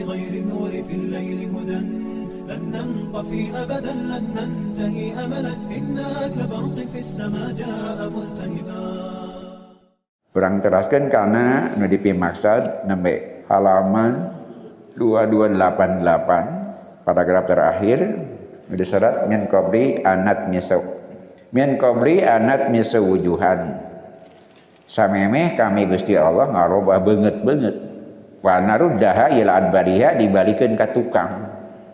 بغير النور في الليل هدى لن ننطفي أبدا لن ننتهي أملا إنا كبرق في السماء جاء ملتهبا Kurang teraskan karena nu dipimaksud nembe halaman 2288 paragraf terakhir nu disyarat min qabli anat misaw min qabli anat misawujuhan samemeh kami Gusti Allah ngarobah banget banget wa naruddaha ila adbariha dibalikeun ka tukang.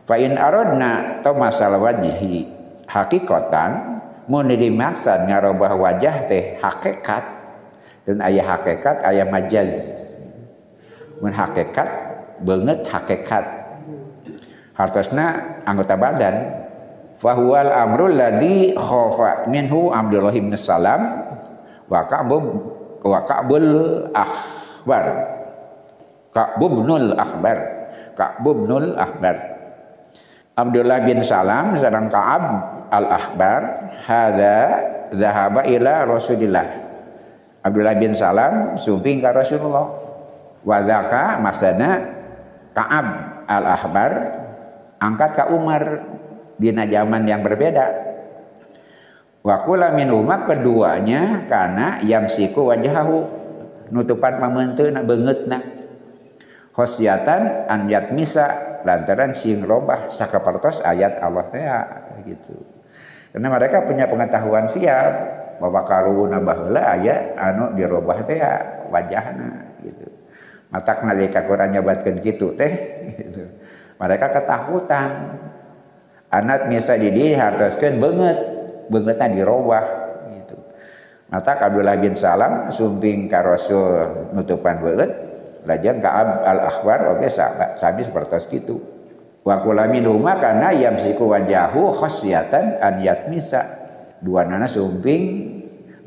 Fa in aradna to masalah wajhi hakikatan mun dimaksud ngarobah wajah teh hakikat dan ayah hakikat ayah majaz. Mun hakikat banget hakikat hartosna anggota badan. Fahuwal amrul ladhi khofa minhu Abdullah bin Salam wa ka'bub wa ka'bul akhbar ka'bubnul akhbar. Ka'bubnul akhbar. Abdullah bin Salam sedang Ka'ab al-akhbar. Hada zahaba ila Rasulillah. Abdullah bin Salam sumping ke Rasulullah. Wadaka masana Ka'ab al-Ahbar angkat ke Umar di zaman yang berbeda. Wakula min umar keduanya karena yamsiku wajahu nutupan pamenteuna beungeutna khosyatan an misa lantaran sing robah sakapertos ayat Allah teh gitu. Karena mereka punya pengetahuan siap bahwa karuna baheula aya anu dirobah teh ya wajahna gitu. Matak nalika Quran nyobatkeun kitu teh gitu. Mereka ketakutan. Anak misa di dia hartoskeun beungeut beungeutna dirobah gitu. Matak Abdullah bin Salam sumping ka Rasul nutupan beungeut lajang ka al akhbar oke sabi seperti kitu wa kula minhuma kana yamsiku wajahu khasyatan an yatmisa. Dua nana sumping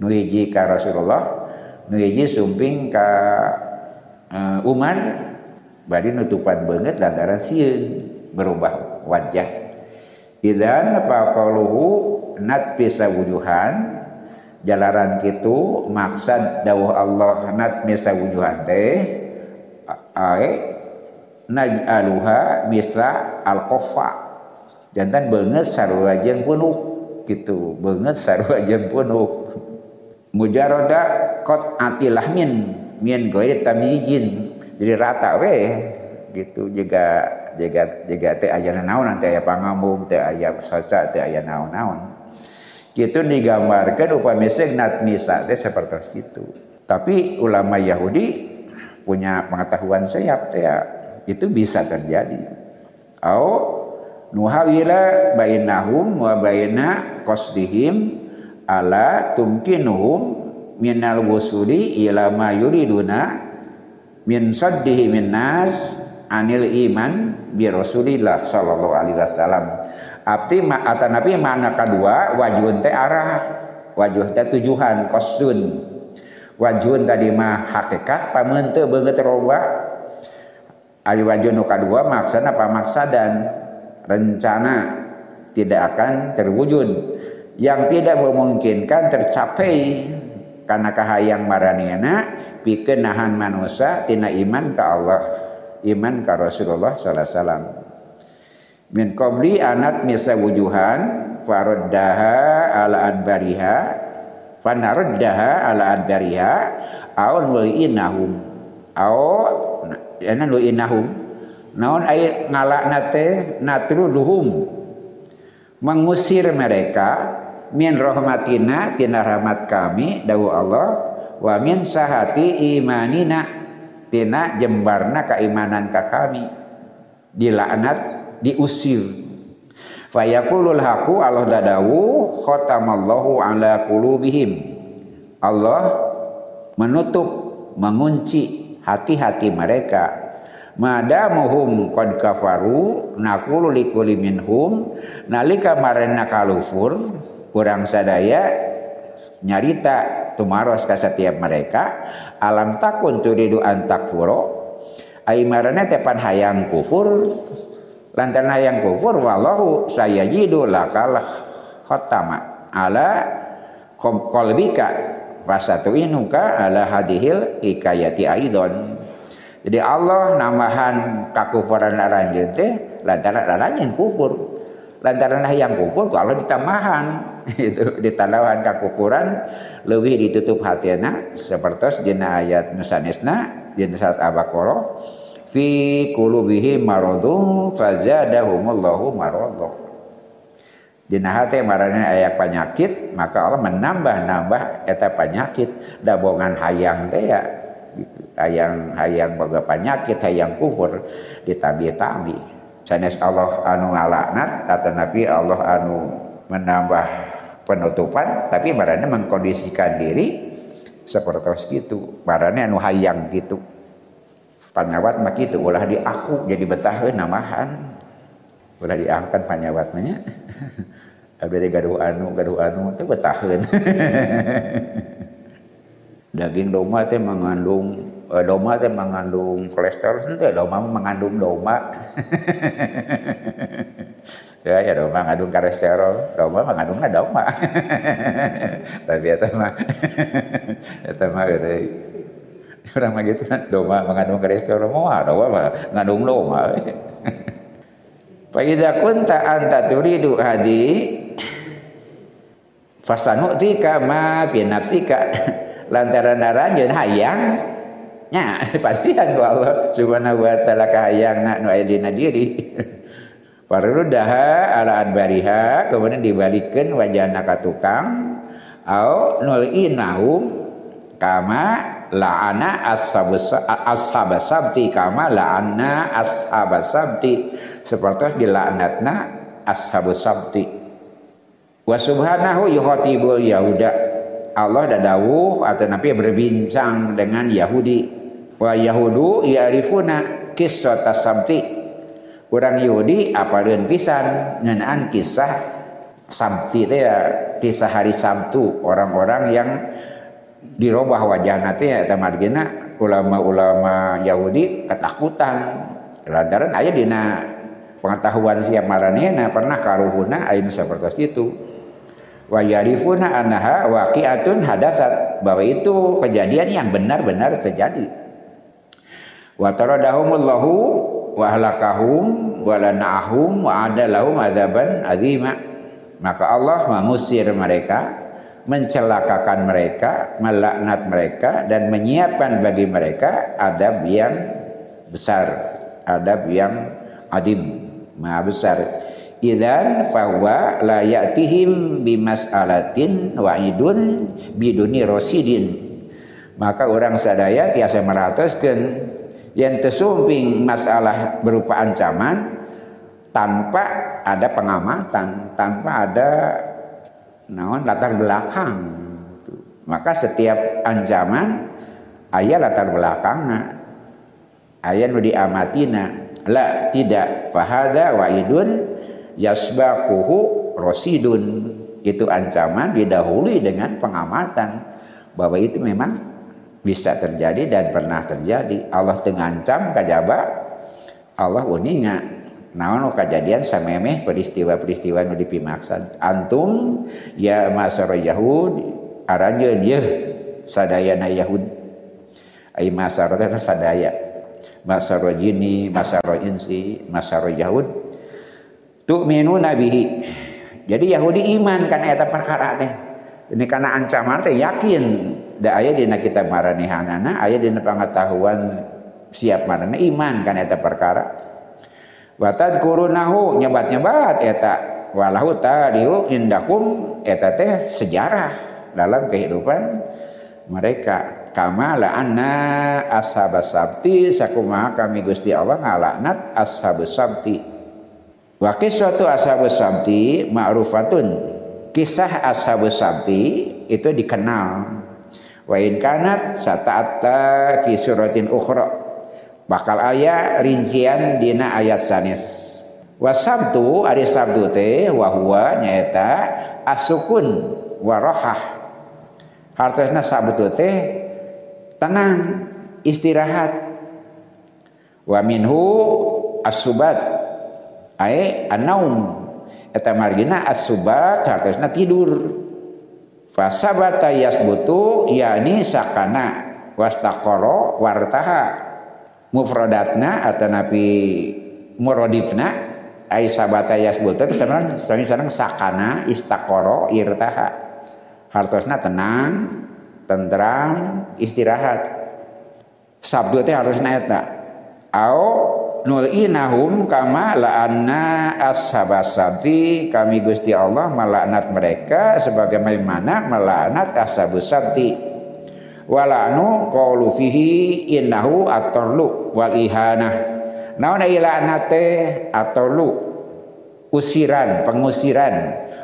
nuhiji ka Rasulullah nuhiji sumping ka uh, Umar bari nutupan banget lantaran sieun berubah wajah. Idan faqaluhu nat bisa wujuhan jalaran kitu maksad dawuh Allah nat bisa wujuhan teh ae naj'aluha misla al-qaffa. Jantan banget sarua jeung punuk gitu. Banget sarua jeung punuk. Mujarada kot atilah min min goir tamijin jadi rata weh gitu. Juga juga juga teh aya naon nanti aya pangambung teh aya saca teh aya naon-naon. Gitu digambarkan upami nat misa teh seperti itu. Tapi ulama Yahudi punya pengetahuan sayap teh itu bisa terjadi au nuhawila bainahum wa baina qasdihim ala tumkinuhum minal wusuli ila ma yuriduna min saddihi min nas anil iman bi Rasulillah sallallahu alaihi wasallam. Abdi ma atanapi mana kedua wajun teh arah wajuh teh tujuan qasdun. Wajun tadi mah hakikat pamun teu beungeut roba. Ari wajun nu kadua maksana pamaksadan. Rencana tidak akan terwujud. Yang tidak memungkinkan tercapai. Karena kahayang maraniana bikin nahan manusia tina iman ke Allah iman ke Rasulullah sallallahu alaihi wasallam. Min qabli anat misa wujuhan faraddaha ala adbariha fanaraddaha ala adbariha aw nulinahum aw yana nulinahum naon air ngalakna teh natruduhum. Mengusir mereka min rahmatina tina rahmat kami dawu Allah wa min sahati imanina tina jembarna keimanan ka kami. Dilaknat diusir fayaqulul haqu Allah dadawu khatamallahu ala qulubihim. Allah menutup mengunci hati-hati mereka. Madamuhum qad kafaru naqulu likulli minhum. Nalika marena kalufur kurang sadaya nyarita tumaros ka setiap mereka. Alam takun turidu an takfuro. Ai marana tepan hayang kufur lantaran hayang kufur wallahu sayajidu lakal khatama ala qalbika fasatu inuka ala hadihil hikayati aidon. Jadi Allah namahan kakufuran laranjeun teh lantaran laranjeun kufur. Lantaran yang kufur Allah ditamahan. Itu ditanawan kakufuran lebih ditutup hatiana seperti dina ayat dina saat abakoro fi qulubihim maradun fazadahumullahu maradun dina hati marane aya penyakit maka Allah menambah-nambah eta penyakit. Dabongan hayang teh ya gitu. Hayang hayang boga penyakit hayang kufur ditabi-tabi. Sanes Allah anu ngalaknat nabi Allah anu menambah penutupan tapi marane mengkondisikan diri seperti itu marane anu hayang gitu panyawat mah gitu ulah di aku jadi betah namahan. Ulah diangkat panyawat nya abdi gaduh anu gaduh anu teh betaheun daging domba teh mengandung eh, domba teh mengandung kolesterol teh domba mengandung domba. Ya ya domba mengandung kolesterol domba mengandungnya domba. Tapi eta mah eta mah orang mah gitu kan domba mengandung kolesterol mah domba mengandung domba Fa idza kunta anta turidu hadi fasanu'tika ma fi nafsika. Lantaran naranjeun hayang nya pastian ku Allah. Subhanahu wa taala kahayangna nu aya dina diri Farudaha ala adbariha kemudian dibalikkan wajahna ka tukang. Au nul'inahum kama la'ana ashab sabti kama la'ana ashab sabti. Seperti dilaknatna ashab sabti. Wa subhanahu yuhatibul yahuda. Allah dah dawuh atau nabi berbincang dengan Yahudi. Wa yahudu ya'rifuna kisah sabti. Orang Yahudi apa pisan ngenaan kisah sabti itu ya kisah hari Sabtu. Orang-orang yang dirubah wajah nanti ya tamargina ulama-ulama Yahudi ketakutan. Lantaran ayah dina pengetahuan siap maraniana pernah karuhuna ayin seperti itu. Wa yarifuna annaha waqi'atun hadatsat. Bahwa itu kejadian yang benar-benar terjadi. Wa taradahumullahu wa halakahum wa lanahum wa adalahum adzaban azima. Maka Allah mengusir mereka mencelakakan mereka, melaknat mereka dan menyiapkan bagi mereka adab yang besar, adab yang adim, maha besar. Idan fahuwa la ya'tihim bimas'alatin wa'idun biduni rosidin. Maka orang sadaya tiasa meratuskan yang tersumping masalah berupa ancaman tanpa ada pengamatan, tanpa ada naon? Latar belakang. Maka setiap ancaman ayat latar belakangna. Ayat nu diamatina. La tidak. Fahada waidun yasbaquhu rosidun itu ancaman didahului dengan pengamatan bahwa itu memang bisa terjadi dan pernah terjadi. Allah tengancam kajaba Allah uninga naon kejadian samemeh peristiwa-peristiwa nu dipimaksan? Antum ya masara yahud aranjeun ye sadayana yahud. Ai masara teh sadaya. Masara jini masara insi masara yahud. Tu'minu nabihi. Jadi Yahudi iman kan eta perkara teh. Ini karena ancaman teh yakin. Da aya dina kita maranehanana aya dina pengetahuan siap marane iman kan eta perkara Watad kurunahu nyebat-nyebat eta walahu tadiu indakum eta teh sejarah dalam kehidupan mereka. Kama anna ashabas sabti sakumaha kami Gusti Allah ngalaknat ashabus sabti. Wa kisatu ashabus sabti ma'rufatun. Kisah ashabus sabti itu dikenal. Wa in kanat sata'atta fi suratin ukhra bakal ayah rincian dina ayat sanes. Wasabtu ari sabtu teh wahwa nyaeta asukun warohah hartosna sabtu teh tenang istirahat. Wa minhu asubat ae anaum. Eta margina asubat hartosna tidur. Fasabata yasbutu yani sakana wastaqara wartaha mufradatna atau nabi muradifna ai sabata yasbuta itu sebenarnya sebenarnya sakana istakoro irtaha. Hartosna tenang tentram istirahat. Sabdu teh harusna eta au inahum kama la'anna ashabas sabti kami Gusti Allah melaknat mereka sebagaimana melaknat ashabus sabti walanu qaulu fihi innahu atorlu wal ihanah naon ila'nate atorlu usiran pengusiran.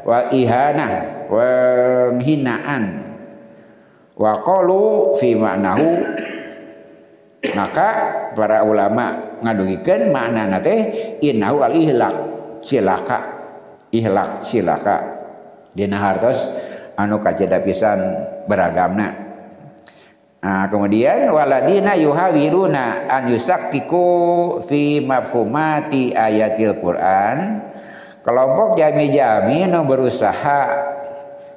Wal ihanah penghinaan. Wa qalu fi ma'nahu. Maka para ulama ngadugikan makna nate innahu al ihlak silaka ihlak silaka dina hartos anu kajeda pisan beragamna Nah, kemudian waladina yuhawiruna an yusakkiku fi mafhumati ayatil Quran. Kelompok jami-jami nu berusaha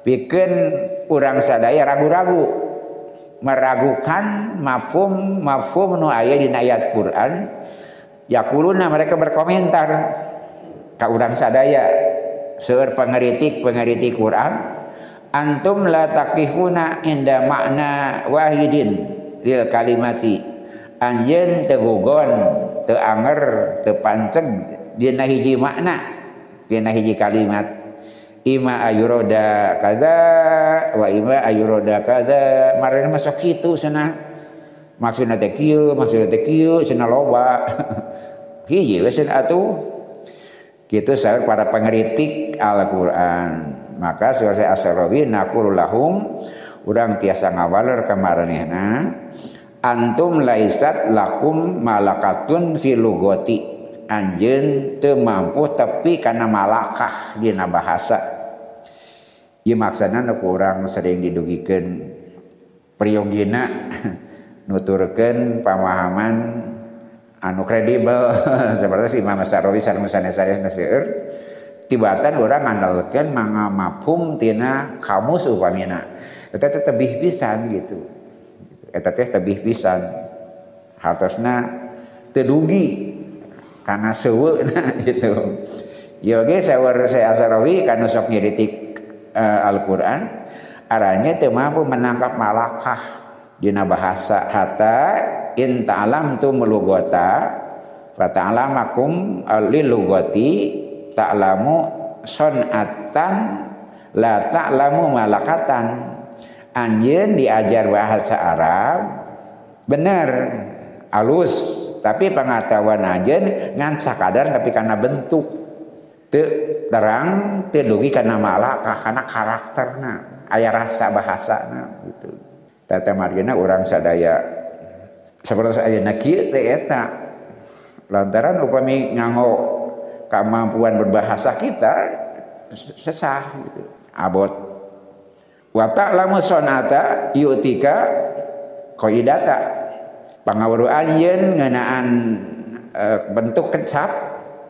bikin orang sadaya ragu-ragu meragukan mafhum mafhum nu aya di ayat Quran yakuluna mereka berkomentar ka urang sadaya seur pengeritik pengeritik Quran antum la takifuna inda makna wahidin lil kalimati. Anjen tegugon teanger tepanceg dina hiji makna dina hiji kalimat. Ima ayuroda kada wa ima ayuroda kada. Marana masuk kitu sana maksudna teh kieu maksudna teh kieu sana loba. Hiji we sana atuh. Kitu saur para pengeritik Al-Qur'an maka selesai asarawi naqulu lahum urang tiasa ngawaler kamaranehna antum laisat lakum malakatun fi lugati anjen teu mampu tapi karena malakah dina bahasa. Ieu maksana nu kurang sering didugikan priyogina nuturkeun pemahaman anu kredibel. Seperti si Imam Sarawi sareng sanes-sanes tibatan orang ngandalkeun manga mafhum tina kamus upamina. Eta teh tebih pisan gitu. Eta teh tebih pisan. Hartosna tedugi karena sewe gitu. Ya oke saya saya asarawi karena sok nyeritik uh, Al-Quran arahnya teu mampu menangkap malakah. Dina bahasa hatta in ta'lam tu melugota fa ta'lamakum ta'lamu sonatan la ta'lamu malakatan. Anjeun diajar bahasa Arab benar alus tapi pengetahuan aja ngan sakadar tapi karena bentuk. Te terang te dugi karena malakah karena karakterna ayah rasa bahasana gitu. Tata margina orang sadaya seperti saya nakir te eta. Lantaran upami nganggo kemampuan berbahasa kita sesah gitu. Abot. Wa ta'lamu sonata yutika qaidata pangawuru anjen ngenaan e, bentuk kecap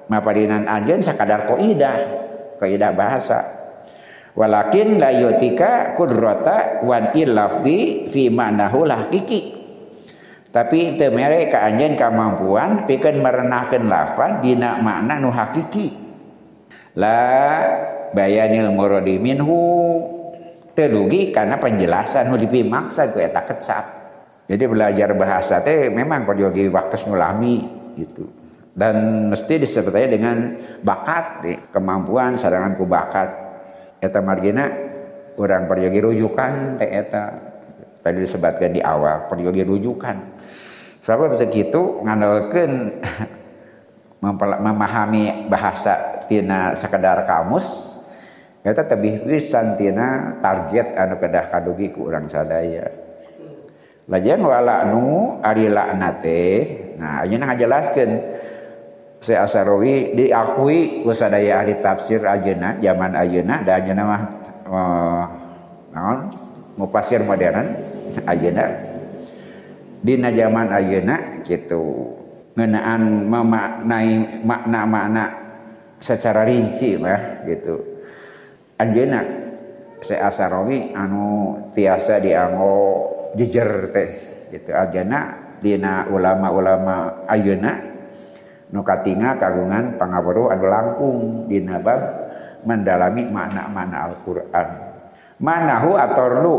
mapadinan anjen sakadar koidah koidah bahasa. Walakin la yutika kudrata wan ilafdi fi ma'nahu lahkiki tapi teu mere ka kemampuan pikeun merenahkeun lafaz dina makna nu hakiki la bayanil muradi minhu tedugi karena penjelasan nu dipimaksa ku eta kecap jadi belajar bahasa teh memang perjogi waktu nulami gitu. Dan mesti disertai dengan bakat, kemampuan sadangan ku bakat. Eta margina orang perjogi rujukan teh eta tadi disebutkan di awal perjogi rujukan. Sebab begitu ngandalkeun memahami bahasa tina sekedar kamus eta tebih pisan tina target anu kedah kadugi ku urang sadaya. Lajian walaknu ari laknate. Nah, ayeuna ngajelaskeun saya Asarawi diakui ku sadaya ahli tafsir ajeuna zaman ajeuna da ajeuna mah uh, naon mufasir modern ajeuna dina zaman ayeuna gitu ngeunaan memaknai makna-makna secara rinci mah gitu. Anjeuna saya Asarawi anu tiasa dianggo jejer teh gitu. Ajana dina ulama-ulama ayeuna nu katinga kagungan pangaweruh anu langkung dina bab mendalami makna-makna Al-Qur'an. Manahu atorlu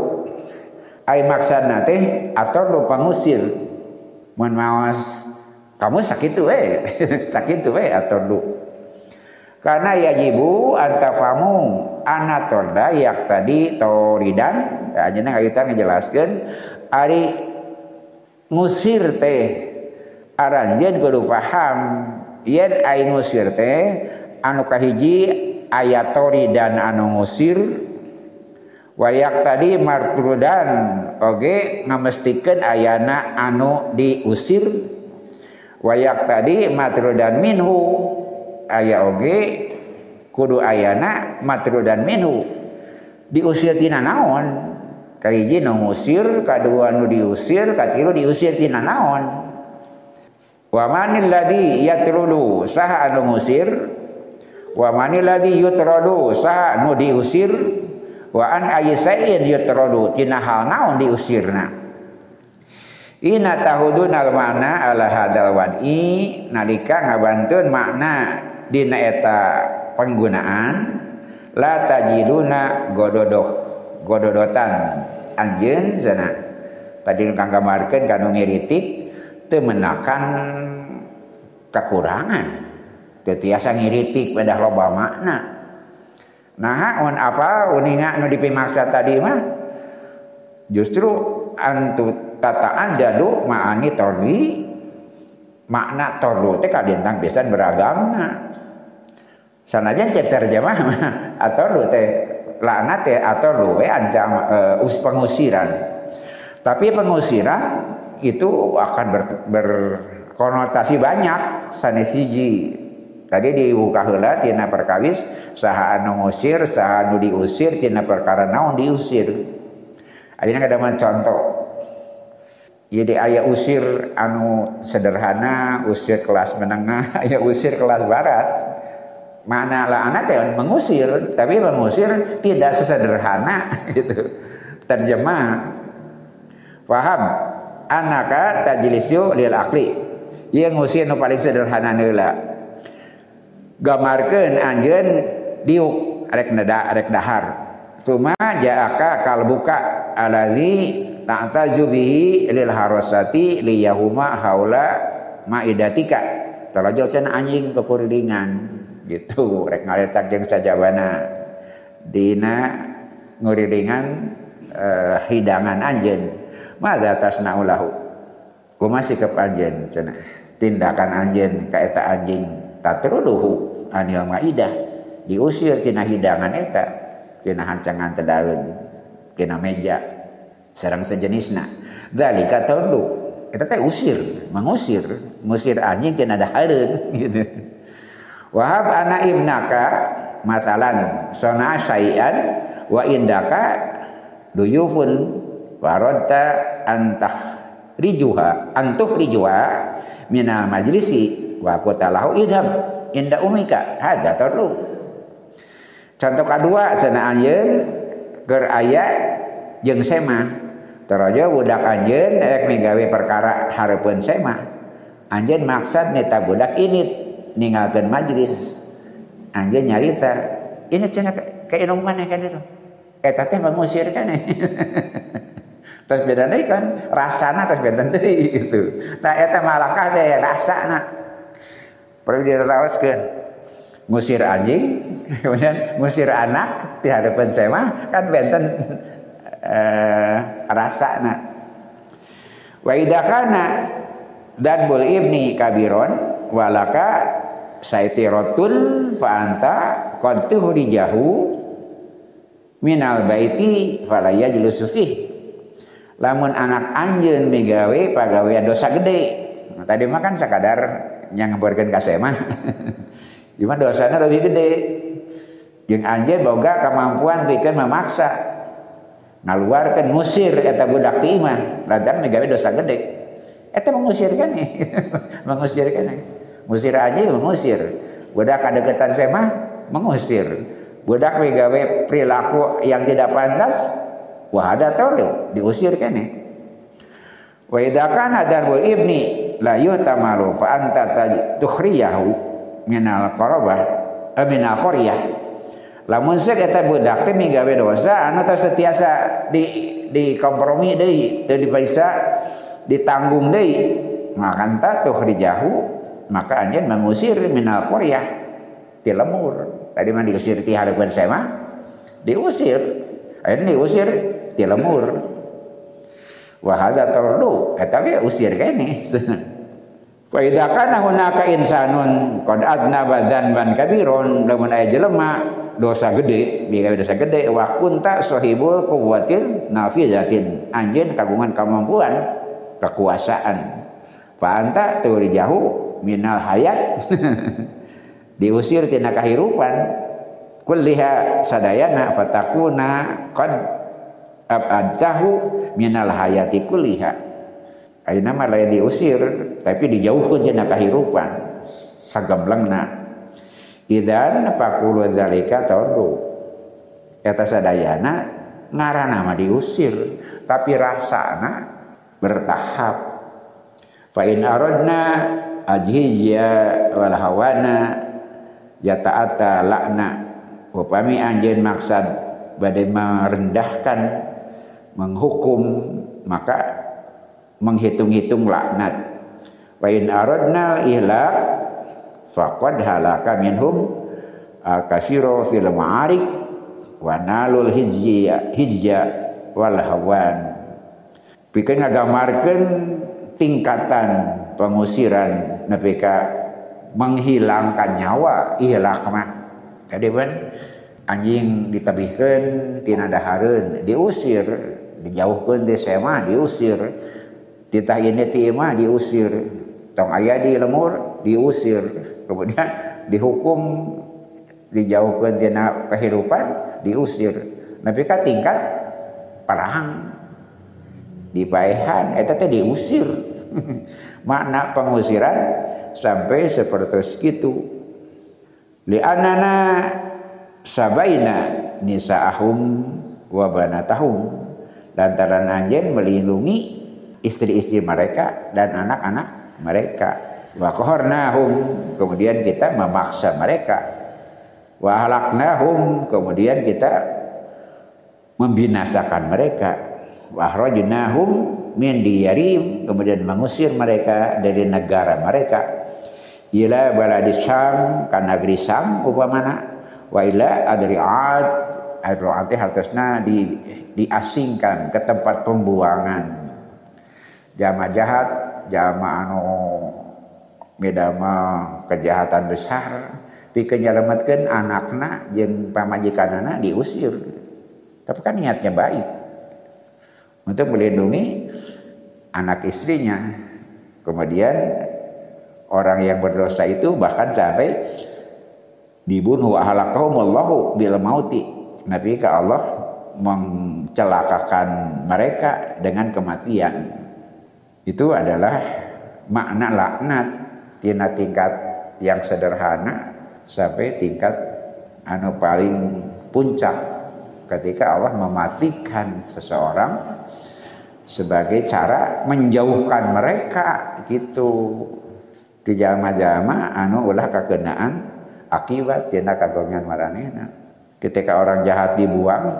ai maksana teh atorlu pangusir. Mun maos kamu sakit tuh eh sakit tuh eh atorlu. Karena yajibu antafamu anatonda yak tadi toridan ajeuna ayutan ngejelaskeun ari ngusir teh aranjeun kudu paham yen ai ngusir teh anu kahiji ayat toridan anu ngusir wayak tadi martrudan oge ngamestikeun ayana anu diusir. Wayak tadi matrudan minhu aya oge kudu ayana matru dan minhu. Diusir tina naon? Kahiji nu ngusir kadua nu diusir katilu diusir tina naon? Wa manil ladzi yatrudu saha anu ngusir? Wa manil ladzi yutradu saha nu diusir wa an Waan ayin yutrodutina hal naon diusirna. Ina tahudunal mana ala hadal wadi nalika ngabantun makna dina eta penggunaan la tajiduna gododoh gododotan anjeun sana tadi nu kangkamarkeun kanu ngiritik teu menakan kekurangan teu tiasa ngiritik pada loba makna. Nah on apa? Uninga nu dipimaksa tadi mah? Justru antu tataan jadu ma'ani torli makna torlu teh kadentang besan beragam sanajan cek terjemah atau lu teh laknat teh atau lu we ancam uh, us pengusiran. Tapi pengusiran itu akan ber, berkonotasi banyak sanesiji tadi dibuka heula tina perkawis saha anu ngusir saha anu diusir tina perkara naon diusir. Ayeuna kada contoh. Jadi ayah usir anu sederhana, usir kelas menengah, ayah usir kelas barat. Mana lah anak teh mengusir tapi mengusir tidak sesederhana itu terjemah. Paham anaka tajlisu lil akli ieu ngusir nu paling sederhana heula gamarkeun anjeun diuk rek neda rek dahar. Suma ja'aka kalbuka alazi ta'tazu bihi lil harasati liyahuma haula maidatika. Tarajul cenah anjing kekuringan gitu rek ngaletak jeung sajabana. Dina ngurilingan uh, hidangan anjeun. Mada tasna'u lahu kumasih ke anjeun cenah. Tindakan anjeun ka eta anjing tatruduhu anil maidah. Diusir tina hidangan eta tina hancangan tedaun tina meja sareng sejenisna. Zalika tawdu eta teh usir mengusir. Ngusir anjing tina dahareun gitu. Wahab anak ibnaka matalan sona syai'an wa indaka duyufun waradta antah rijuha antuh rijuha minal majlisi wa qutalahu idham inda umika. Hada tarlu contoh kedua cenah anjeun keur aya jeung sema. Taraja budak anjeun rek migawe perkara hareupeun sema. Anjeun maksud neta budak ini ninggalkan majlis. Anjir nyarita ini cina ke inung mana kan itu? Eta teh mengusir kan terus beda deui kan? Rasana terus beda deui itu nah eta malakah teh rasana perlu diraoskeun ngusir anjing kemudian ngusir anak di hadapan saya mah kan benten eh, rasana wa idakana dan bul ibni kabiron walaka saitiratun fa anta qad tuhrijahu minal baiti fala yajlusu fih. Lamun anak anjeun migawe pagawean dosa gede. Tadi mah kan sakadar yang ngeborkeun ka mah Cuma dosanya lebih gede. Jeung anjeun boga kemampuan pikeun memaksa. Ngaluarkeun ngusir eta budak ti imah lantaran migawe dosa gede. Eta mengusirkan nih. Mengusirkan nih. Musir aja mengusir. Budak kadeketan saya mah mengusir. Budak megawe perilaku yang tidak pantas, wah ada tahu diusir kan nih. wa idza kana ibni la yuhtamalu fa anta tukhriyahu minal qarabah eh, minal qaryah lamun seuk eta budak teh migawe dosa anu teh setiasa di di kompromi deui teu dipaisa ditanggung deui maka anta tukhrijahu maka anjeun mengusir minal qaryah ti lemur. Tadi mah diusir ti harapan saya mah diusir. Akhirnya diusir ti lemur. Wa hadza tardu eta ge usir kene fa idza kana hunaka insanun qad adnaba dzanban kabiron lamun aya jelema dosa gede biga dosa gede wa kunta sahibul quwwatin nafizatin anjeun kagungan kemampuan kekuasaan. Fa anta jauh minal hayat. Diusir tina kahirupan. Kulliha sadayana fatakuna qad abadahu minal hayati kulliha ayeuna mah lain diusir tapi dijauhkeun cenah kahirupan. Sagemblengna idzan faqulu zalika tawdu eta sadayana ngaranna mah diusir tapi rasana bertahap. Fa in aradna ajhija wal hawana yata'ata lakna upami anjeun maksad badai merendahkan menghukum maka menghitung-hitung laknat. Wa in aradna ihlak faqad halaka minhum kasiro fil ma'arik wa nalul hijya hijya wal hawan. Pikeun ngagamarkeun tingkatan pengusiran nepi ka menghilangkan nyawa ihlak mah. Tadi anjing ditabihkeun tina dahareun diusir dijauhkan di sema diusir titah ini timah diusir. Tong ayah di lemur diusir. Kemudian dihukum dijauhkan tina kehidupan diusir. Tapi kan tingkat perang di paehan eta teh diusir. Makna pengusiran sampai seperti itu li anana sabaina nisaahum wa banatahum. Lantaran anjen melindungi istri-istri mereka dan anak-anak mereka. Wa qaharnahum kemudian kita memaksa mereka. Wa halaknahum kemudian kita membinasakan mereka. Wa akhrajnahum min diyarim kemudian mengusir mereka dari negara mereka. Ila baladis syam ka negeri Sam upamana wa ila adri'at adri'at hartosna di diasingkan ke tempat pembuangan jama jahat jama anu medama kejahatan besar pikeun nyelametkeun anakna jeung pamajikanana diusir. Tapi kan niatnya baik. Untuk melindungi anak istrinya. Kemudian orang yang berdosa itu bahkan sampai dibunuh. Ahalakahumullahu bil mauti. Nabi ke Allah mencelakakan mereka dengan kematian. Itu adalah makna laknat. Tina tingkat yang sederhana sampai tingkat anu paling puncak. Ketika Allah mematikan seseorang sebagai cara menjauhkan mereka gitu. Di jama-jama anu ulah kekenaan akibat tina kagongan maranehna. Ketika orang jahat dibuang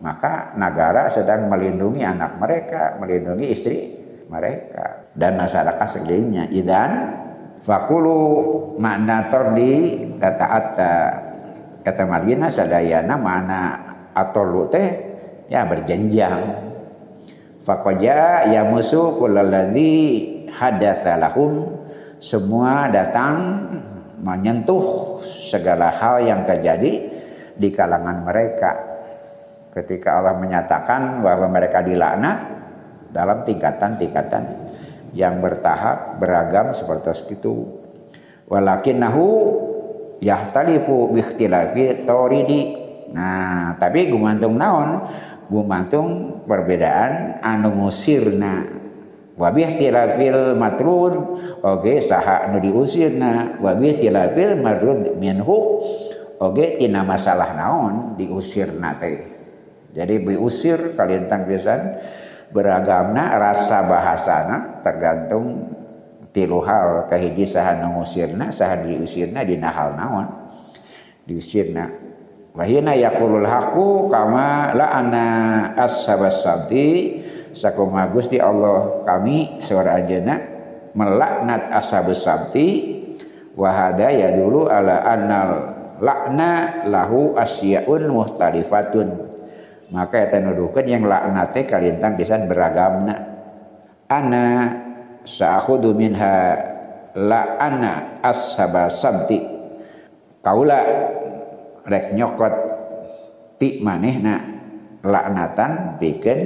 maka negara sedang melindungi anak mereka, melindungi istri mereka dan masyarakat sekelilingnya. Idan fakulu makna tordi tataata kata margina sadayana mana atau teh ya berjenjang. Fakoja ya musuh kulaladi hadatsalahum semua datang menyentuh segala hal yang terjadi di kalangan mereka ketika Allah menyatakan bahwa mereka dilaknat dalam tingkatan-tingkatan yang bertahap beragam seperti itu. Walakinnahu yahtalifu biikhtilafi toridi nah tapi gumantung naon? Gumantung perbedaan anu musirna wa bihtilafil matrud. Oge saha anu diusirna. Wa bihtilafil marud minhu. Oge tina masalah naon diusirna teh. Jadi diusir kalian tang pisan beragamna rasa bahasana tergantung tilu hal kahiji saha ngusirna saha diusirna dina hal naon. Diusirna. Wahina yaqulul haqu kama la ana ashabas sabti. Sakumaha Gusti Allah kami seorang anjeunna melaknat ashabus sabti. Wahada ya dulu ala annal lakna lahu asyaun muhtalifatun maka eta nuduhkeun yang laknat kalintang pisan beragamna. Ana sa'khudu minha la ana ashaba sabti kaula rek nyokot ti manehna laknatan bikin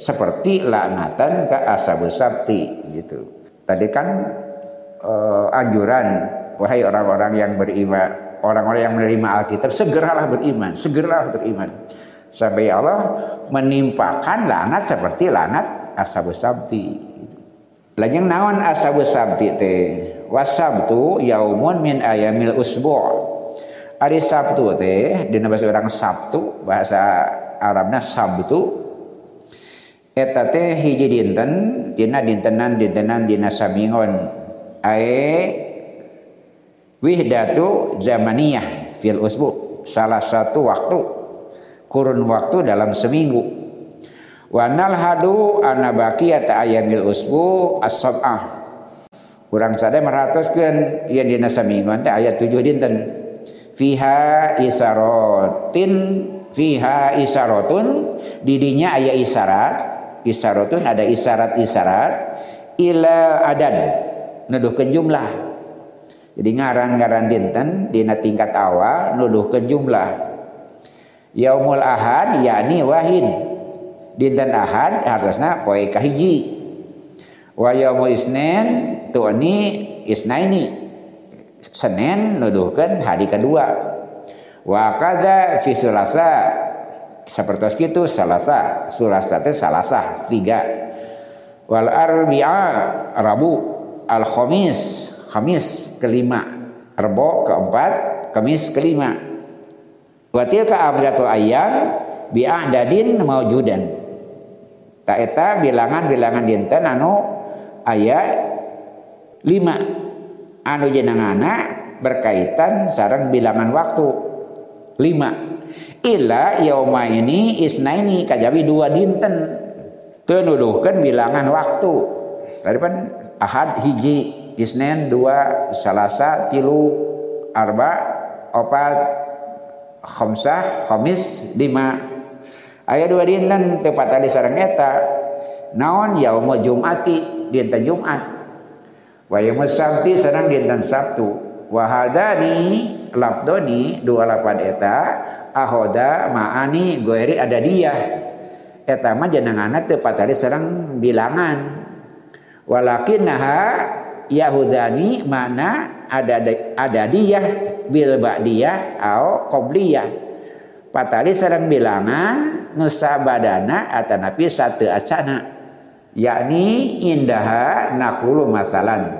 seperti laknatan ke ashabu sabti gitu. Tadi kan uh, anjuran wahai orang-orang yang beriman orang-orang yang menerima Alkitab segeralah beriman segeralah beriman Sampai Allah menimpakan lanat seperti lanat ashabus sabti. Lajeng naon ashabus sabti teh? Wasabtu yaumun min ayamil usbu'. Hari Sabtu teh dina bahasa orang Sabtu, bahasa Arabna Sabtu. Eta teh hiji dinten, dina dintenan dintenan dina samingon. Ae wihdatu zamaniyah fil usbu, salah satu waktu kurun waktu dalam seminggu. Wanal hadu anabakiyat ayamil usbu as-sab'ah. Kurang sada meratuskeun ieu dina seminggu teh ayat 7 dinten. Fiha isarotin fiha isaratun didinya aya isarat isaratun ada isarat-isarat ila adan nuduhkeun jumlah. Jadi ngaran-ngaran dinten dina tingkat awal nuduhkeun jumlah Yaumul Ahad yakni wahid. Dinten Ahad harusnya poe kahiji. Wa yaumul Isnin tu'ni isnaini. Senin nuduhkeun hari kedua. Wa kadza fi sulasa seperti itu salasa sulasa itu salasa tiga wal arbi'a rabu al khamis khamis kelima rebo keempat kamis kelima Wa tilka abdatul ayyam bi a'dadin maujudan. Ta eta bilangan-bilangan dinten anu aya lima. Anu jenengana berkaitan sarang bilangan waktu. Lima. Illa yauma ini isnaini kajawi dua dinten teu bilangan waktu. Tadi kan ahad hiji isnen dua salasa tilu arba opat khamsah khamis lima. Aya dua dinten tepat tadi sareng eta naon yaumul jumati dinten jumat. Wa yaumul sabti sareng dinten sabtu. Wa hadani lafdoni dua lapan eta ahoda ma'ani goeri ada dia. Eta mah jenenganna tepat tadi sareng bilangan. Walakin naha yahudani mana ada ada dia bil ba'diyah au qobliyah. Patali sareng bilangan nusa badana atanapi satu acana. Yakni indaha nakulu masalan.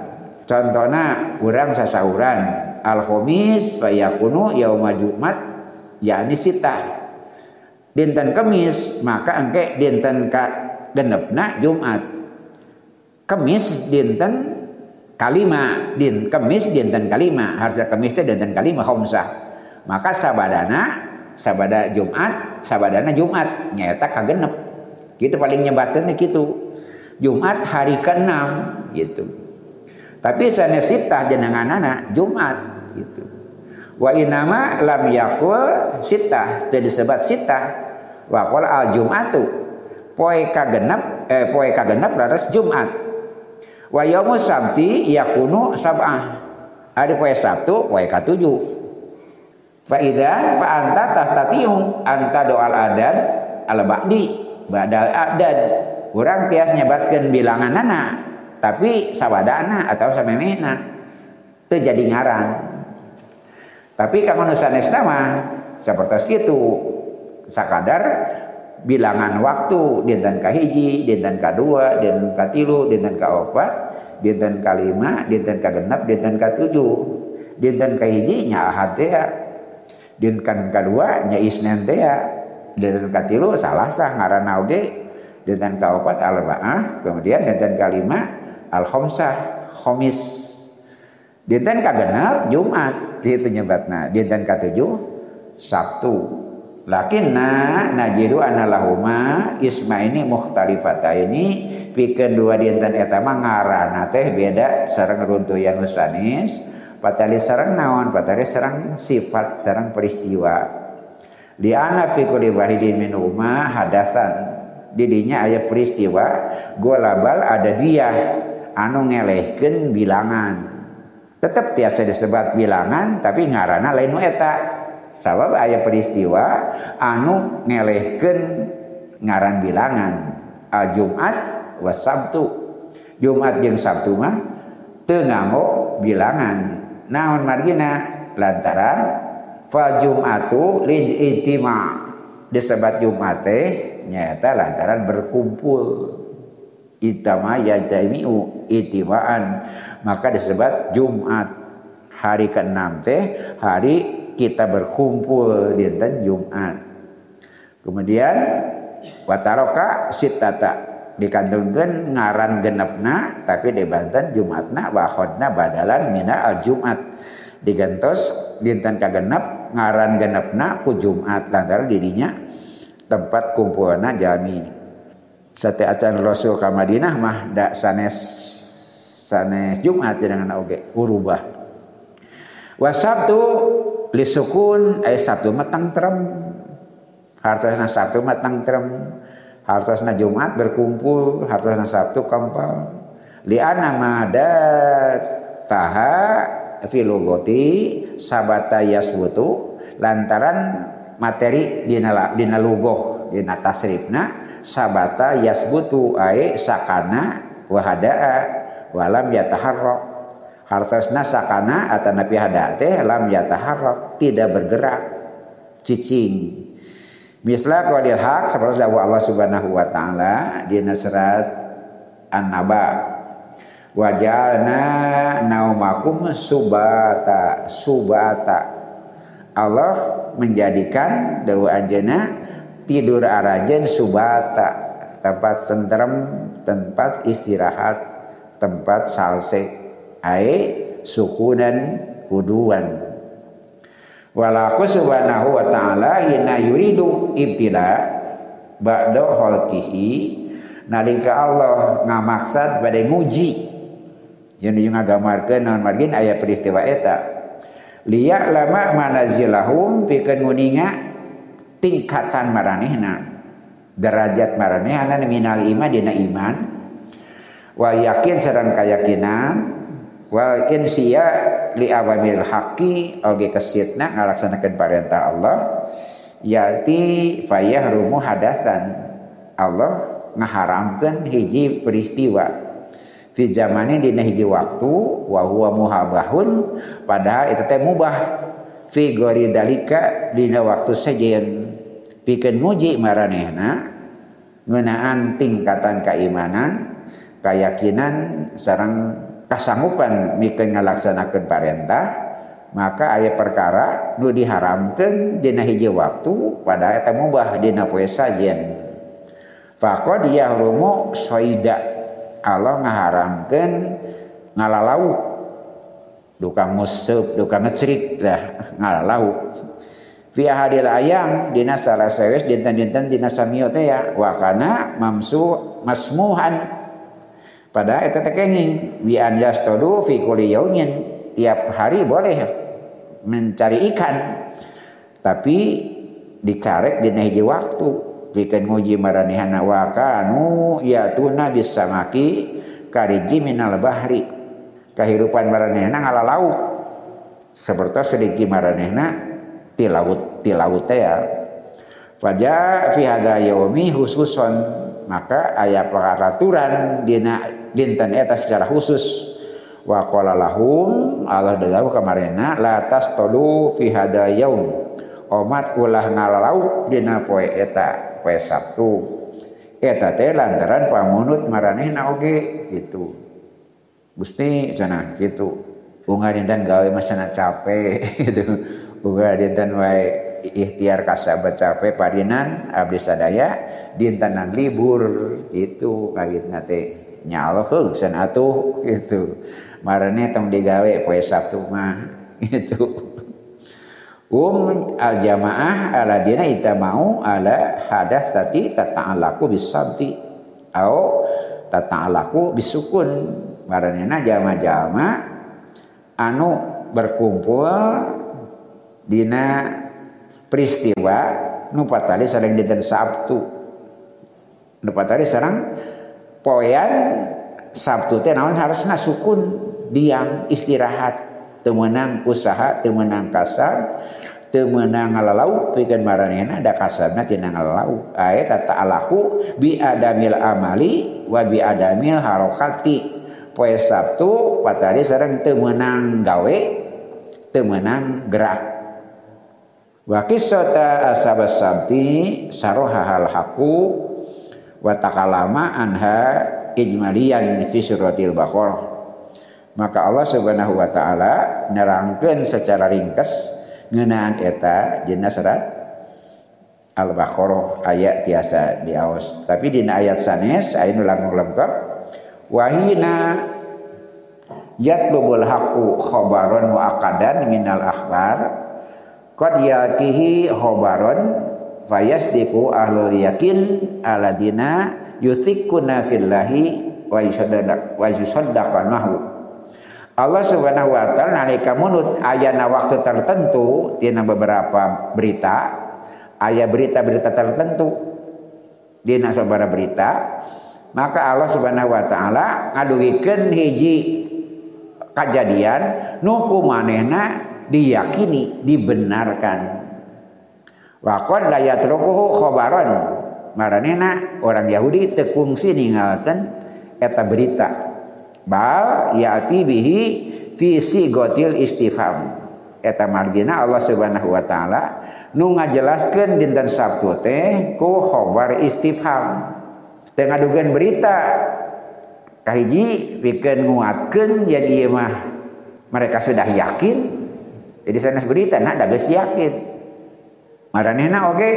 Contohna urang sasauran. Al khamis fayakunu yauma jumat yakni sita dinten kemis maka engke dinten ka genepna jumat. Kemis dinten kalima din kemis dinten kalima. Harusnya kemis itu dinten kalima homsah maka sabadana sabada Jumat sabadana Jumat. Nyata kagenep. Gitu paling nyebatnya gitu Jumat hari ke-6 gitu. Tapi sanesita jenengan anak Jumat gitu. Wa inama lam yakul sita jadi sebat sita wa al jumatu poe kagenep eh poe kagenep laras Jumat Wa yaumu sabti yakunu sab'ah. Hari poe Sabtu poe katujuh. Fa idzan fa anta anta doal adan al ba'di badal adan. Urang tias nyebatkeun bilangan anak tapi sabadana atau samemehna teu jadi ngaran. Tapi kanggo nu sanesna mah sapertos kitu sakadar bilangan waktu dinten kahiji dinten kadua dinten katilu dinten kaopat dinten kalima dinten kagenap dinten katujuh. Dinten kahiji nya ahad teh dinten kadua nya isnen teh dinten katilu salah sah ngaranna oge dinten kaopat arba'ah kemudian dinten kalima al khomsah khomis. Dinten kagenap Jumat. Itu nyebatna. Dinten katujuh Sabtu lakinna najidu analahuma isma ini mukhtalifata ini pikeun dua dinten eta mah ngaranna teh beda sareng runtuyan usanis patali sareng naon patali sareng sifat sareng peristiwa. Di ana fi kulli wahidin hadasan didinya aya peristiwa golabal ada dia anu ngelehkeun bilangan. Tetap tiasa disebut bilangan tapi ngarana lain eta sabab aya peristiwa anu ngelehkeun ngaran bilangan al Jumat was Sabtu. Jumat jeung Sabtu mah teu nganggo bilangan. Naon margina? Lantaran fa jumatu lid ijtima. Disebut jumat teh nyata lantaran berkumpul. Itama yajamiu itimaan maka disebut Jumat. Hari ke-6 teh hari kita berkumpul dinten Jumat. Kemudian wataroka sitata dikandungkan ngaran genepna tapi di Banten Jumatna wahodna badalan mina al Jumat digantos dinten kagenep ngaran genepna ku Jumat lantaran dirinya tempat kumpulna jami. Sate acan Rasul ka Madinah mah da sanes sanes Jumat dengan oge urubah wa Sabtu lisukun ay Sabtu matang trem. Hartosna Sabtu matang trem. Hartosna Jumat berkumpul. Hartosna Sabtu kampal. Liana mada taha filogoti sabata yaswutu lantaran materi dina dina lugoh dina tasrifna sabata yasbutu ae sakana wahadaa walam yataharrak hartosna sakana atau nabi hada teh lam yataharrak tidak bergerak. Cicing. Misla qaulil haq seperti Allah Subhanahu wa taala di surat An-Naba. Wajalna naumakum subata subata. Allah menjadikan dawa anjena tidur arajen subata tempat tentrem tempat istirahat tempat salse ai sukunan huduan walaku subhanahu wa ta'ala hina yuridu ibtila ba'da khalqihi. Nalika Allah ngamaksad pada nguji. Yang yang ngagamarkeun naon margin aya peristiwa eta. Liya lama manazilahum pikeun nguninga tingkatan maranehna derajat maranehna minal iman dina iman. Wa yakin sareng kayakinan wa insiya li awamil haqqi oge kesitna ngalaksanakeun perintah Allah yati fayahrumu hadasan. Allah ngaharamkeun hiji peristiwa. Fi zamani dina hiji waktu wa huwa muhabahun padahal itu teh mubah. Fi gori dalika dina waktu sejen. Pikeun muji maranehna ngeunaan tingkatan keimanan keyakinan sareng kasanggupan mikeun ngalaksanakeun parentah maka ayat perkara nu diharamkeun dina hiji waktu padahal eta mubah dina poe sajen. Faqad yahrumu soida Allah ngaharamkan ngalalau duka musub duka ngecerik lah ngalalau fi hadil ayam dina salah sewes dinten-dinten dina samio teh ya wa kana mamsu masmuhan pada eta teh kenging wi an yastodu fi kulli yaumin tiap hari boleh mencari ikan tapi dicarek dina hiji waktu. Bikin nguji maranihana wa kanu yatuna bisamaki kariji minal bahri. Kehidupan maranihana ngala lauk seperti sedikit maranihna ti laut ti laut ya. Faja fi hadza yaumi khususon maka aya peraturan dina dinten. Eta secara khusus. Wa qala lahum Allah dawuh kamarena la tastadu fi hadza yaum. Omat ulah ngalalau dina poe eta poe Sabtu. Eta teh lantaran pamunut maranehna oge gitu. Gusti cenah gitu. Unga dinten gawe masana capek gitu. Unga dinten wae ikhtiar kasabat capek parinan abdi sadaya dintenan libur itu kawit nate nya Allah heungseun atuh gitu. Marane tong digawe poe Sabtu mah gitu. Um al jamaah ala dina ita mau ala hadas tati tata'alaku bisabti au tata'alaku bisukun maranena jama-jama anu berkumpul dina peristiwa nu patali sareng dinten Sabtu. Nu patali sareng poean Sabtu teh naon harusna sukun diam istirahat. Temenang usaha temenang kasar temenang ngalalau pikeun maranehna da kasarna tina ngalalau. Aya tata alahu bi adamil amali wa bi adamil harokati. Poe Sabtu patari sareng temenang gawe temenang gerak. Wa qissata ashabas sabti saroha hal haku wa takalama anha ijmaliyan fi suratil baqarah. Maka Allah Subhanahu wa taala nerangkeun secara ringkas ngeunaan eta dina surat Al-Baqarah ayat tiasa diaos. Tapi dina ayat sanes aya nu langkung lengkap wahina yatlubul haqqu khabaran muaqadan minal akhbar qad yatihi khobaron fayasdiku ahlul yakin aladina yusikuna fillahi wa yusaddaq wa yusaddaqanahu Allah Subhanahu wa taala nalika munut ayana waktu tertentu dina beberapa berita aya berita-berita tertentu dina sabara berita maka Allah Subhanahu wa taala ngadugikeun hiji kejadian nu kumanehna diyakini, dibenarkan. Wakon layat rokohu khobaron. Maranena orang Yahudi tekungsi ninggalkan eta berita. Bal yati bihi visi gotil istifham. Eta margina Allah Subhanahu wa taala nu ngajelaskeun dinten Sabtu teh ku khobar istifham. Teu ngadugeun berita kahiji pikeun nguatkeun jadi mah mereka sudah yakin jadi sanes berita nah da geus yakin maranehna oge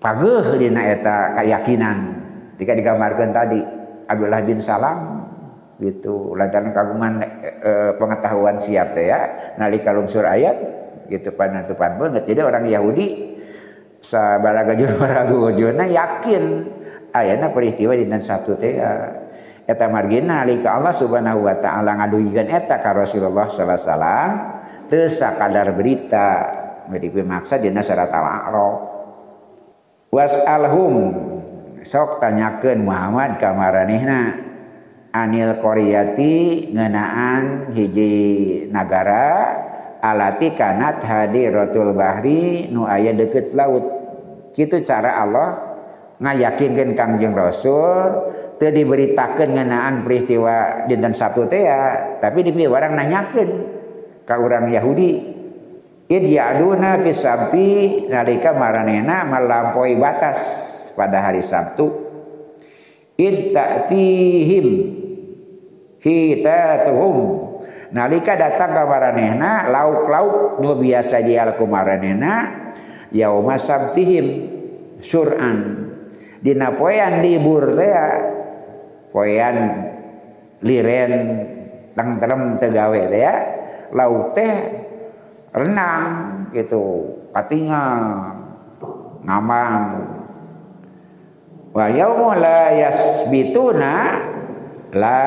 pageuh dina eta keyakinan jika digambarkan tadi Abdullah bin Salam gitu. Lantaran kagungan e, pengetahuan siap teh ya nalika lungsur ayat gitu panatupan banget. Jadi orang Yahudi sabaraga ragu yakin ayana peristiwa dinten Sabtu teh ya. Eta margina nalika Allah Subhanahu wa taala ngadugikan eta ka Rasulullah sallallahu alaihi wasallam teu sakadar berita beri maksa dina surat al-a'raf. Was'alhum. Sok tanyakeun Muhammad ka maranehna anil qaryati ngeunaan hiji nagara. Alati kanat hadiratul bahri nu aya deket laut. Kitu cara Allah ngayakinkeun Kangjeng Rasul. Teu diberitakeun ngeunaan peristiwa dinten Sabtu teh ya tapi dipi barang nanyakeun ka urang Yahudi id ya'duna fi sabti nalika maranena melampaui batas pada hari Sabtu. Id ta'tihim hitatuhum. Nalika datang ka maranehna lauk-lauk nu biasa dial ku maranehna yauma sabtihim sur'an dina poean libur teh ya, poean liren tengterem tegawe teh ya laut teh renang gitu. Patingan ngamang wa yaumu la yasbituna la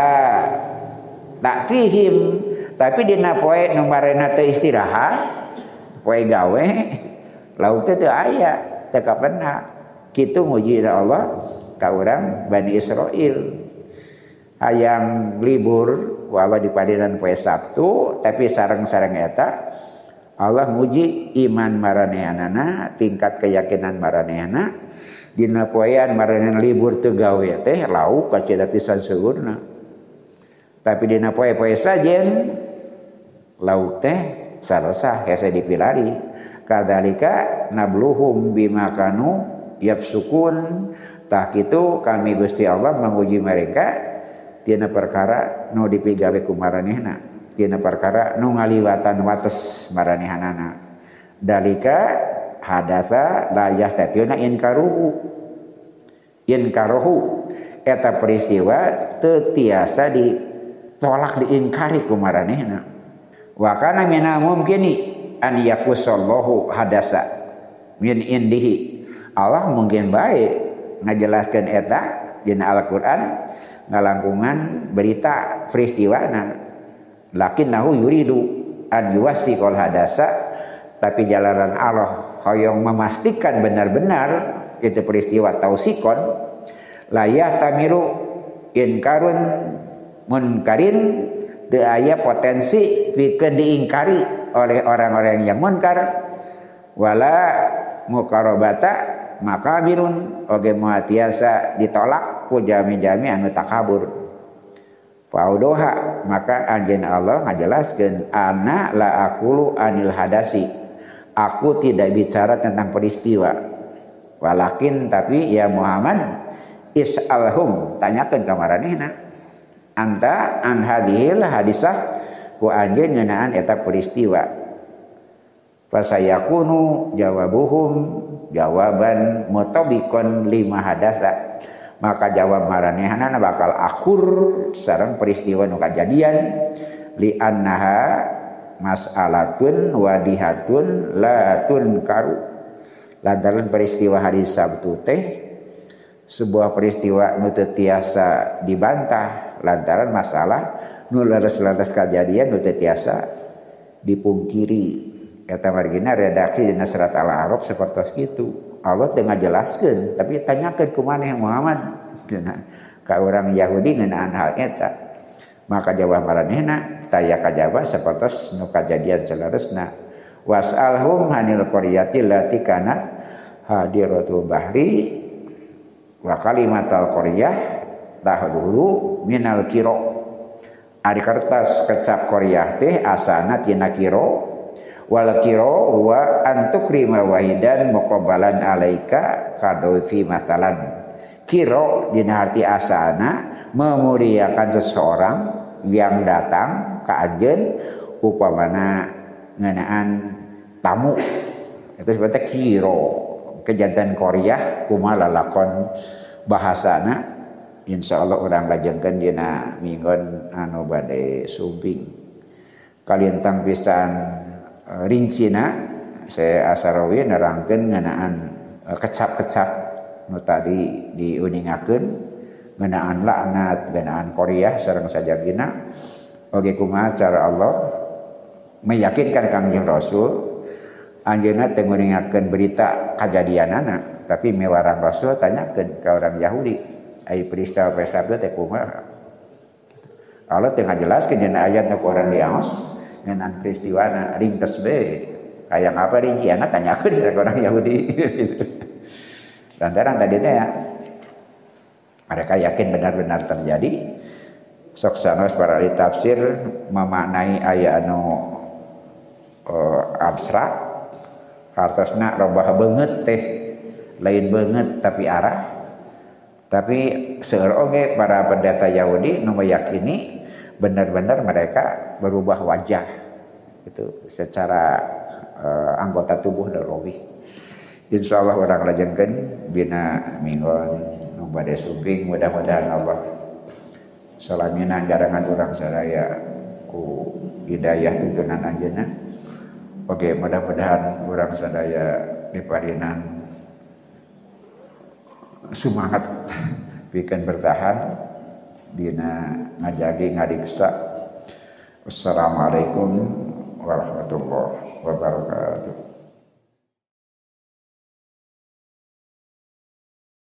taktihim tapi dina poe nu marena teh istirahat poe gawe laut teu aya teu kapenha kitu muji Allah ka urang Bani Israel hayang libur ku Allah di padinan poe Sabtu tapi sarang-sarang eta Allah muji iman maranehanana tingkat keyakinan maranehanana. Dina poean maranehan libur teu gawe teh lau kacida pisan seurna tapi dina poe-poe sajen lau teh sarasa hese dipilari. Kadzalika nabluhum bima kanu yafsukun tah kitu kami Gusti Allah menguji mereka tina perkara nu dipigawe ku maranehna tina perkara nu ngaliwatan wates maranehanana dalika hadasa la yastatiuna inkaruhu inkaruhu eta peristiwa tetiasa ditolak diingkari kumaranehna wa kana mina mumkini an yakusallahu hadasa min indihi. Allah mungkin baik ngajelaskan eta dina Al-Qur'an ngalangkungan berita peristiwa na lakin nahu yuridu an yuwassikal hadasa. Tapi jalanan Allah hoyong memastikan benar-benar itu peristiwa tausikon layah tamilu inkarun munkarin te aya potensi pikeun diingkari oleh orang-orang yang munkar. Wala mukarobata maka birun oge muatiasa ditolak ku jami-jami anu takabur Faudoha maka anjen Allah ngajelaskan ana la akulu anil hadasi. Aku tidak bicara tentang peristiwa. Walakin tapi ya Muhammad is'alhum. Tanyakan kamaranehna anta an hadhil hadisah? Ku anjeun ngeunaan eta peristiwa. Fasayakunu jawabuhum jawaban mutabikon lima hadasa maka jawab maranehna bakal akur sareng peristiwa nu kajadian. Li annaha mas'alatun wadihatun la tunkaru. Lantaran peristiwa hari Sabtu teh sebuah peristiwa nu tiasa dibantah lantaran masalah nu leres-leres kejadian nu tiasa dipungkiri kata margina redaksi di surat al-arab seperti itu. Allah tengah jelaskan tapi tanyakan ke mana yang Muhammad ke orang Yahudi ngenaan hal eta? Maka jawab maranehna taya kajaba seperti nu kejadian seleresna was'alhum hanil qaryati lati kanat hadiratul bahri wa kalimatal qaryah tahdulu minal kiro. Ari kertas kecap qaryah teh asana tina kiro wal kiro wa antukrima wahidan muqabbalan alaika kadofi masalan kiro dina arti asana memuliakan seseorang yang datang ke ajen upamana ngenaan tamu. Itu sebetulnya kiro. Kejantan Korea kumala lakon bahasana insya Allah orang lajengkan dina minggon anu badai sumbing kalian tang pisan rincina saya asarawi nerangkan ngenaan kecap-kecap. Nu tadi diuningakeun ngenaan laknat ngenaan Korea sareng saja gina oge kumaha cara Allah? Meyakinkan Kangjeng Rasul anjeunna teu nguningakeun berita kajadianana tapi mewarang Rasul tanyakeun ke orang Yahudi. Ai peristiwa pesabda teh kumaha? Allah teu ngajelaskeun dina ayat ku orang Diamos ngeunaan peristiwana ringkes be. Kayak apa rinciana tanyakeun ke orang Yahudi. Lantaran tadi teh ya mereka yakin benar-benar terjadi? Sok sanos para ahli tafsir memaknai ayat anu uh, abstrak. Hartosna robah banget teh lain banget tapi arah. Tapi oge para pendeta Yahudi nu meyakini benar-benar mereka berubah wajah itu secara uh, anggota tubuh dan rohi Insya Allah orang lajengkan bina minggon nu bade suping mudah-mudahan Allah salamina garangan orang saraya ku hidayah tuntunan anjeunna. Oke mudah-mudahan orang sadaya diparinan semangat bikin bertahan dina ngajagi ngadiksa. Wassalamualaikum warahmatullahi wabarakatuh